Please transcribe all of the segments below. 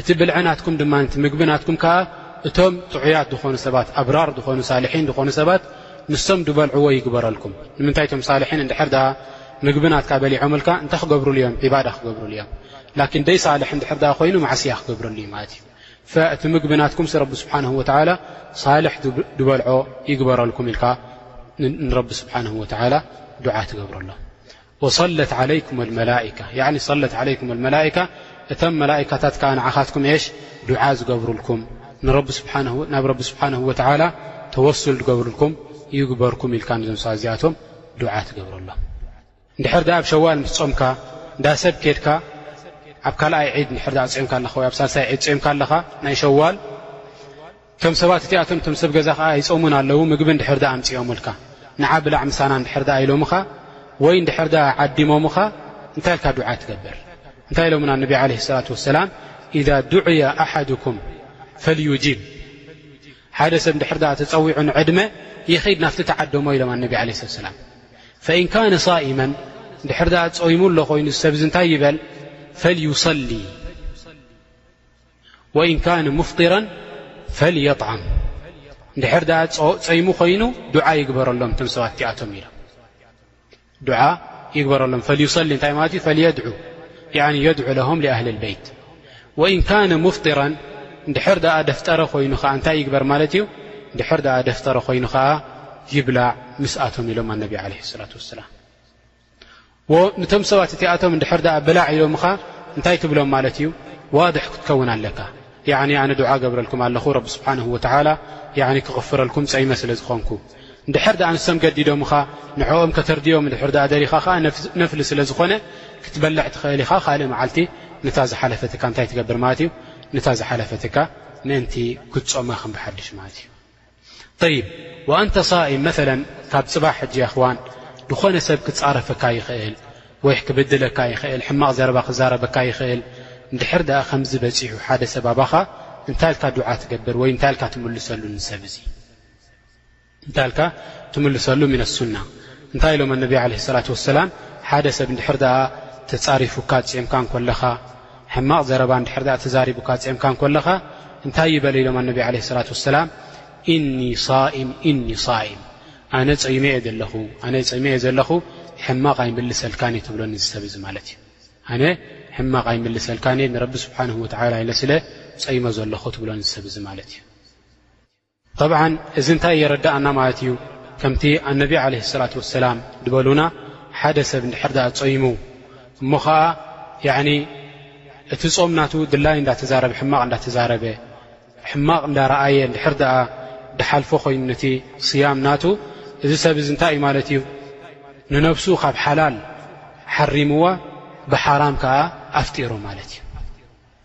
እቲ ብልዐ ናትኩም ድማ እቲ ምግቢ ናትኩም ከኣ እቶም ጥዑያት ዝኾኑ ሰባት ኣብራር ዝኾኑ ሳልሒን ዝኾኑ ሰባት ንሶም ድበልዕዎ ይግበረልኩም። ንምንታይ እቶም ሳልሒን እንድሕር ደኣ ምግቢ ናትካ በሊዖምልካ እንታይ ክገብሩሉ እዮም ዒባዳ ክገብሩሉ እዮም ላኪን ደይ ሳልሒ እንድሕር ደኣ ኮይኑ ማዕስያ ክገብረሉ እዩ ማለት እዩ እቲ ምግቢ ናትኩምሲ ረቢ ስብሓንሁ ወተዓላ ሳልሕ ድበልዖ ይግበረልኩም ኢልካ ንረቢ ስብሓንሁ ወተዓላ ዱዓ ትገብረሎም ወሰለት ዓለይኩም ኣልመላኢካ ያዕኒ ሰለት ዓለይኩም ኣልመላኢካ እተም መላኢካታት ከኣ ንዓኻትኩም እየሽ ዱዓ ዝገብሩልኩም ንረቢ ስብሓንሁ ናብ ረቢ ስብሓንሁ ወትዓላ ተወሱል ዝገብሩልኩም ይግበርኩም ኢልካ ንዞም ሰባት እዚኣቶም ዱዓ ትገብረሎም እንድሕር ደኣ ኣብ ሸዋል ምስ ጾምካ እንዳ ሰብ ኬድካ ኣብ ካልኣይ ዒድ እንድሕር ደኣ ጾምካ ኣለኻ ወይ ኣብ ሳልሳይ ዒድ ጾምካ ኣለኻ ናይ ሸዋል እቶም ሰባት እቲኣቶም እቶም ሰብ ገዛ ኸኣ ይጾሙን ኣለዉ ምግቢ እንድሕር ደኣ ኣምጺኦምልካ ንዓ ብላዕ ምሳና እንድሕር ደኣ ኢሎምኻ ወይ እንድሕር ደኣ ዓዲሞምኻ እንታይ ኢልካ ዱዓ ትገብር እንታይ ኢሎምና እነቢ ዓለይሂ ሰላቱ ወሰላም ኢዛ ዱዕያ ኣሓድኩም ፈልዩጂብ ሓደ ሰብ እንድሕር ደኣ ተጸዊዑ ንዕድመ ይኺድ ናፍቲ ተዓደሞ ኢሎም ኣነቢ ዓለይሂ ሰላቱ ወሰላም ፈኢን ካነ ሳኢመን እንድሕር ደኣ ጾይሙ ኣሎ ኾይኑ ዝሰብ እዚ እንታይ ይበል ፈልዩሰሊ ወኢን ካነ ሙፍጢረን ፈልየጥዓም እንድሕር ደኣ ጸይሙ ኮይኑ ዱዓ ይግበረሎም እቶም ሰባት እቲኣቶም ኢሎም ዱዓ ይግበረሎም ፈልዩሰሊ እንታይ ማለት እዩ ፈልየድዑ ያኒ የድዑ ለሆም ሊኣህሊ ልበይት ወኢን ካነ ሙፍጢረን እንድሕር ደኣ ደፍጠረ ኮይኑ ኸዓ እንታይ ይግበር ማለት እዩ እንድሕር ደኣ ደፍጠረ ኮይኑ ኸዓ ይብላዕ ምስኣቶም ኢሎም ኣነቢ ዓለህ ሰላት ወሰላም ዎ ንቶም ሰባት እቲኣቶም እንድሕር ደኣ ብላዕ ኢሎምኻ እንታይ ትብሎም ማለት እዩ ዋድሕ ክትከውን ኣለካ ያዕኒ ኣነ ዱዓ ገብረልኩም ኣለኹ ረቢ ስብሓንሁ ወተዓላ ያዕኒ ክቕፍረልኩም ጸይመ ስለ ዝኾንኩ እንድሕር ደኣ ንሶም ገዲዶምኻ ንዕኦም ከተርድዮም እንድሕር ደኣ ደሊኻ ኸዓ ነፍሊ ስለ ዝኾነ ክትበልዕ ትኽእል ኢኻ ካልእ መዓልቲ ነታ ዝሓለፈትካ እንታይ ትገብር ማለት እዩ ነታ ዝሓለፈትካ ምእንቲ ክትጾማ ከም ብሓድሽ ማለት እዩ ጠይብ ወኣንተ ሳኢም መሰለ ካብ ፅባሕ ሕጂ የኽዋን ድኾነ ሰብ ክፃረፈካ ይኽእል ወይ ክብድለካ ይኽእል ሕማቕ ዘረባ ክዛረበካ ይኽእል እንድሕር ደኣ ከምዚ በፂሑ ሓደ ሰብ ኣባኻ እንታይ ኢልካ ዱዓ ትገብር ወይ እንታይ ኢልካ ትምልሰሉ እዚ ሰብ እዚ እንታይ ኢልካ ትምልሰሉ ሚን ኣሱና እንታይ ኢሎም ኣነቢ ዓለይሂ ሰላቱ ወሰላም ሓደ ሰብ እንድሕር ደኣ ተፃሪፉካ ፅዒምካ እንከለኻ ሕማቕ ዘረባ እንድሕር ተዛሪቡካ ጼምካ እንኮለኻ እንታይ ይበል ኢሎም ኣነቢ ዓለይሂ ሰላት ወሰላም ኢኒ ሷኢም ኢኒ ሷኢም ኣነ ጾይመ እየ ዘለኹ ኣነ ጾይመ እየ ዘለኹ ሕማቕ ኣይምልሰልካን እየ ትብሎ ንዚ ሰብ እዚ ማለት እዩ ኣነ ሕማቕ ኣይምልሰልካን እየ ንረቢ ስብሓንሁ ወትዓላ ኢለ ስለ ጾይመ ዘለኹ ትብሎ ንዚ ሰብ እዚ ማለት እዩ ጠብዓን እዚ እንታይ የረድኣና ማለት እዩ ከምቲ ኣነቢ ዓለይሂ ሰላቱ ወሰላም ድበሉና ሓደ ሰብ እንድሕር ድኣ ጾይሙ እሞ ኸኣ ያዕኒ እቲ ጾም ናቱ ድላዩ እንዳተዛረበ ሕማቕ እንዳተዛረበ ሕማቕ እንዳረኣየ እንድሕር ድኣ ድሓልፎ ኮይኑ ነቲ ስያም ናቱ እዚ ሰብ እዚ እንታይ እዩ ማለት እዩ ንነብሱ ካብ ሓላል ሓሪምዋ ብሓራም ከኣ ኣፍጢሩ ማለት እዩ።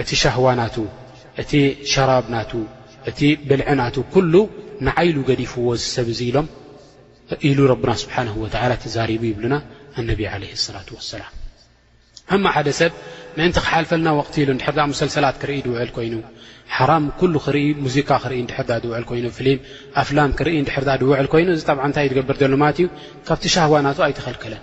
እቲ ሻህዋ ናቱ፣ እቲ ሸራብ ናቱ፣ እቲ ብልዒ ናቱ ኩሉ ንዓይ ኢሉ ገዲፍዎ እዚ ሰብ እዚ ኢሎም ኢሉ ረብና ስብሓነሁ ወተዓላ ተዛሪቡ ይብሉና ኣነቢ ዓለይሂ ሰላቱ ወሰላም። እማ ሓደ ሰብ ምእንቲ ክሓልፈልና ወቕቲ ኢሉ እንድሕር ደኣ ሙሰልሰላት ክርኢ ዝውዕል ኮይኑ፣ ሓራም ኩሉ ክርኢ ሙዚቃ ክርኢ እንድሕር ደኣ ዝውዕል ኮይኑ፣ ፍሊም፣ ኣፍላም ክርኢ እንድሕር ደኣ ዝውዕል ኮይኑ እዚ ጠብዓ እንታይ እዩ ዝገብር ዘሎ ማለት እዩ? ካብቲ ሻህዋ ናቱ ኣይተኸልከለን።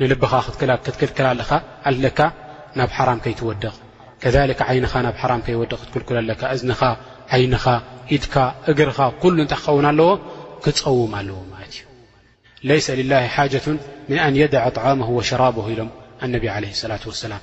ንልብኻ ክትክልክል ኣለካ ናብ ሓራም ከይትወድቕ ከዛሊከ ዓይንኻ ናብ ሓራም ከይወድቕ ክትክልክሎ ኣለካ እዝንኻ ዓይንኻ ኢድካ እግርኻ ኩሉ እንታይ ክኸውን ኣለዎ ክጸውም ኣለዎ ማለት እዩ ለይሰ ሊላሂ ሓጀቱን ምን ኣን የደዐ ጠዓመሁ ወሸራበሁ ኢሎም ኣነቢ ዓለይሂ ሰላቱ ወሰላም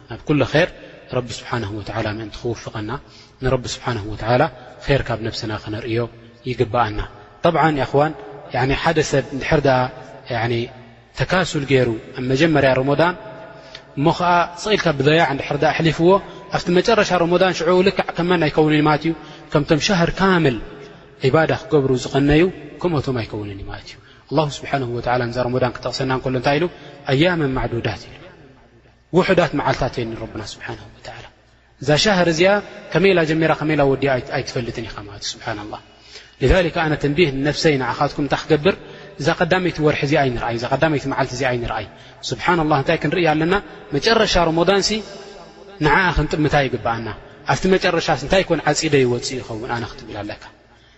ናብ ኩሉ ኼር ረቢ ስብሓነሁ ወተዓላ ምእንቲ ክውፍቐና ንረቢ ስብሓነሁ ወተዓላ ኼር ካብ ነብስና ክነርእዮ ይግብኣና። ጠብዓን የኣኽዋን ሓደ ሰብ እንድሕር ደኣ ተካሱል ገይሩ ኣብ መጀመርያ ሮሞዳን እሞ ኸኣ ስቕ ኢልካ ብደያዕ እንድሕር ደኣ ኣሕሊፍዎ ኣብቲ መጨረሻ ሮሞዳን ሽዑኡ ልክዕ ከም መን ኣይከውንን እዩ ማለት እዩ ከምቶም ሻህር ካምል ዒባዳ ክገብሩ ዝቐነዩ ከምኦቶም ኣይከውንን እዩ ማለት እዩ። ኣላሁ ስብሓነሁ ወተዓላ ንዛ ሮሞዳን ክጠቕሰና እንከሎ እንታይ ኢሉ ኣያመን ማዕዱዳት ኢሉ። ውሑዳት መዓልታት እየን ንረብና ስብሓን ወተዓላ እዛ ሻሃር እዚኣ ከመይ ኢላ ጀሚራ ከመይ ኢላ ወዲኣ ኣይትፈልጥን ኢኻ ማለት ስብሓና ላ ሊዛሊከ ኣነ ተንቢህ ንነፍሰይ ንዓኻትኩም እንታይ ክገብር እዛ ቀዳመይቲ ወርሒ እዚ ኣይንርኣይ እዛ ቀዳመይቲ መዓልቲ እዚ ኣይንርኣይ ስብሓና ላ እንታይ ክንርእያ ኣለና መጨረሻ ሮሞዳንሲ ንዓኣ ክንጥምታ ይግብኣና ኣብቲ መጨረሻስ እንታይ ኮን ዓፂደ ይወፅእ ይኸውን ኣነ ክትብል ኣለካ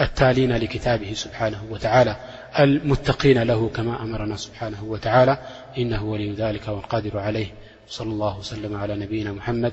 التالين لكتابه سبحانه وتعالى المتقين له كما أمرنا سبحانه وتعالى إنه ولي ذلك والقادر عليه وصلى الله وسلم على نبينا محمدوع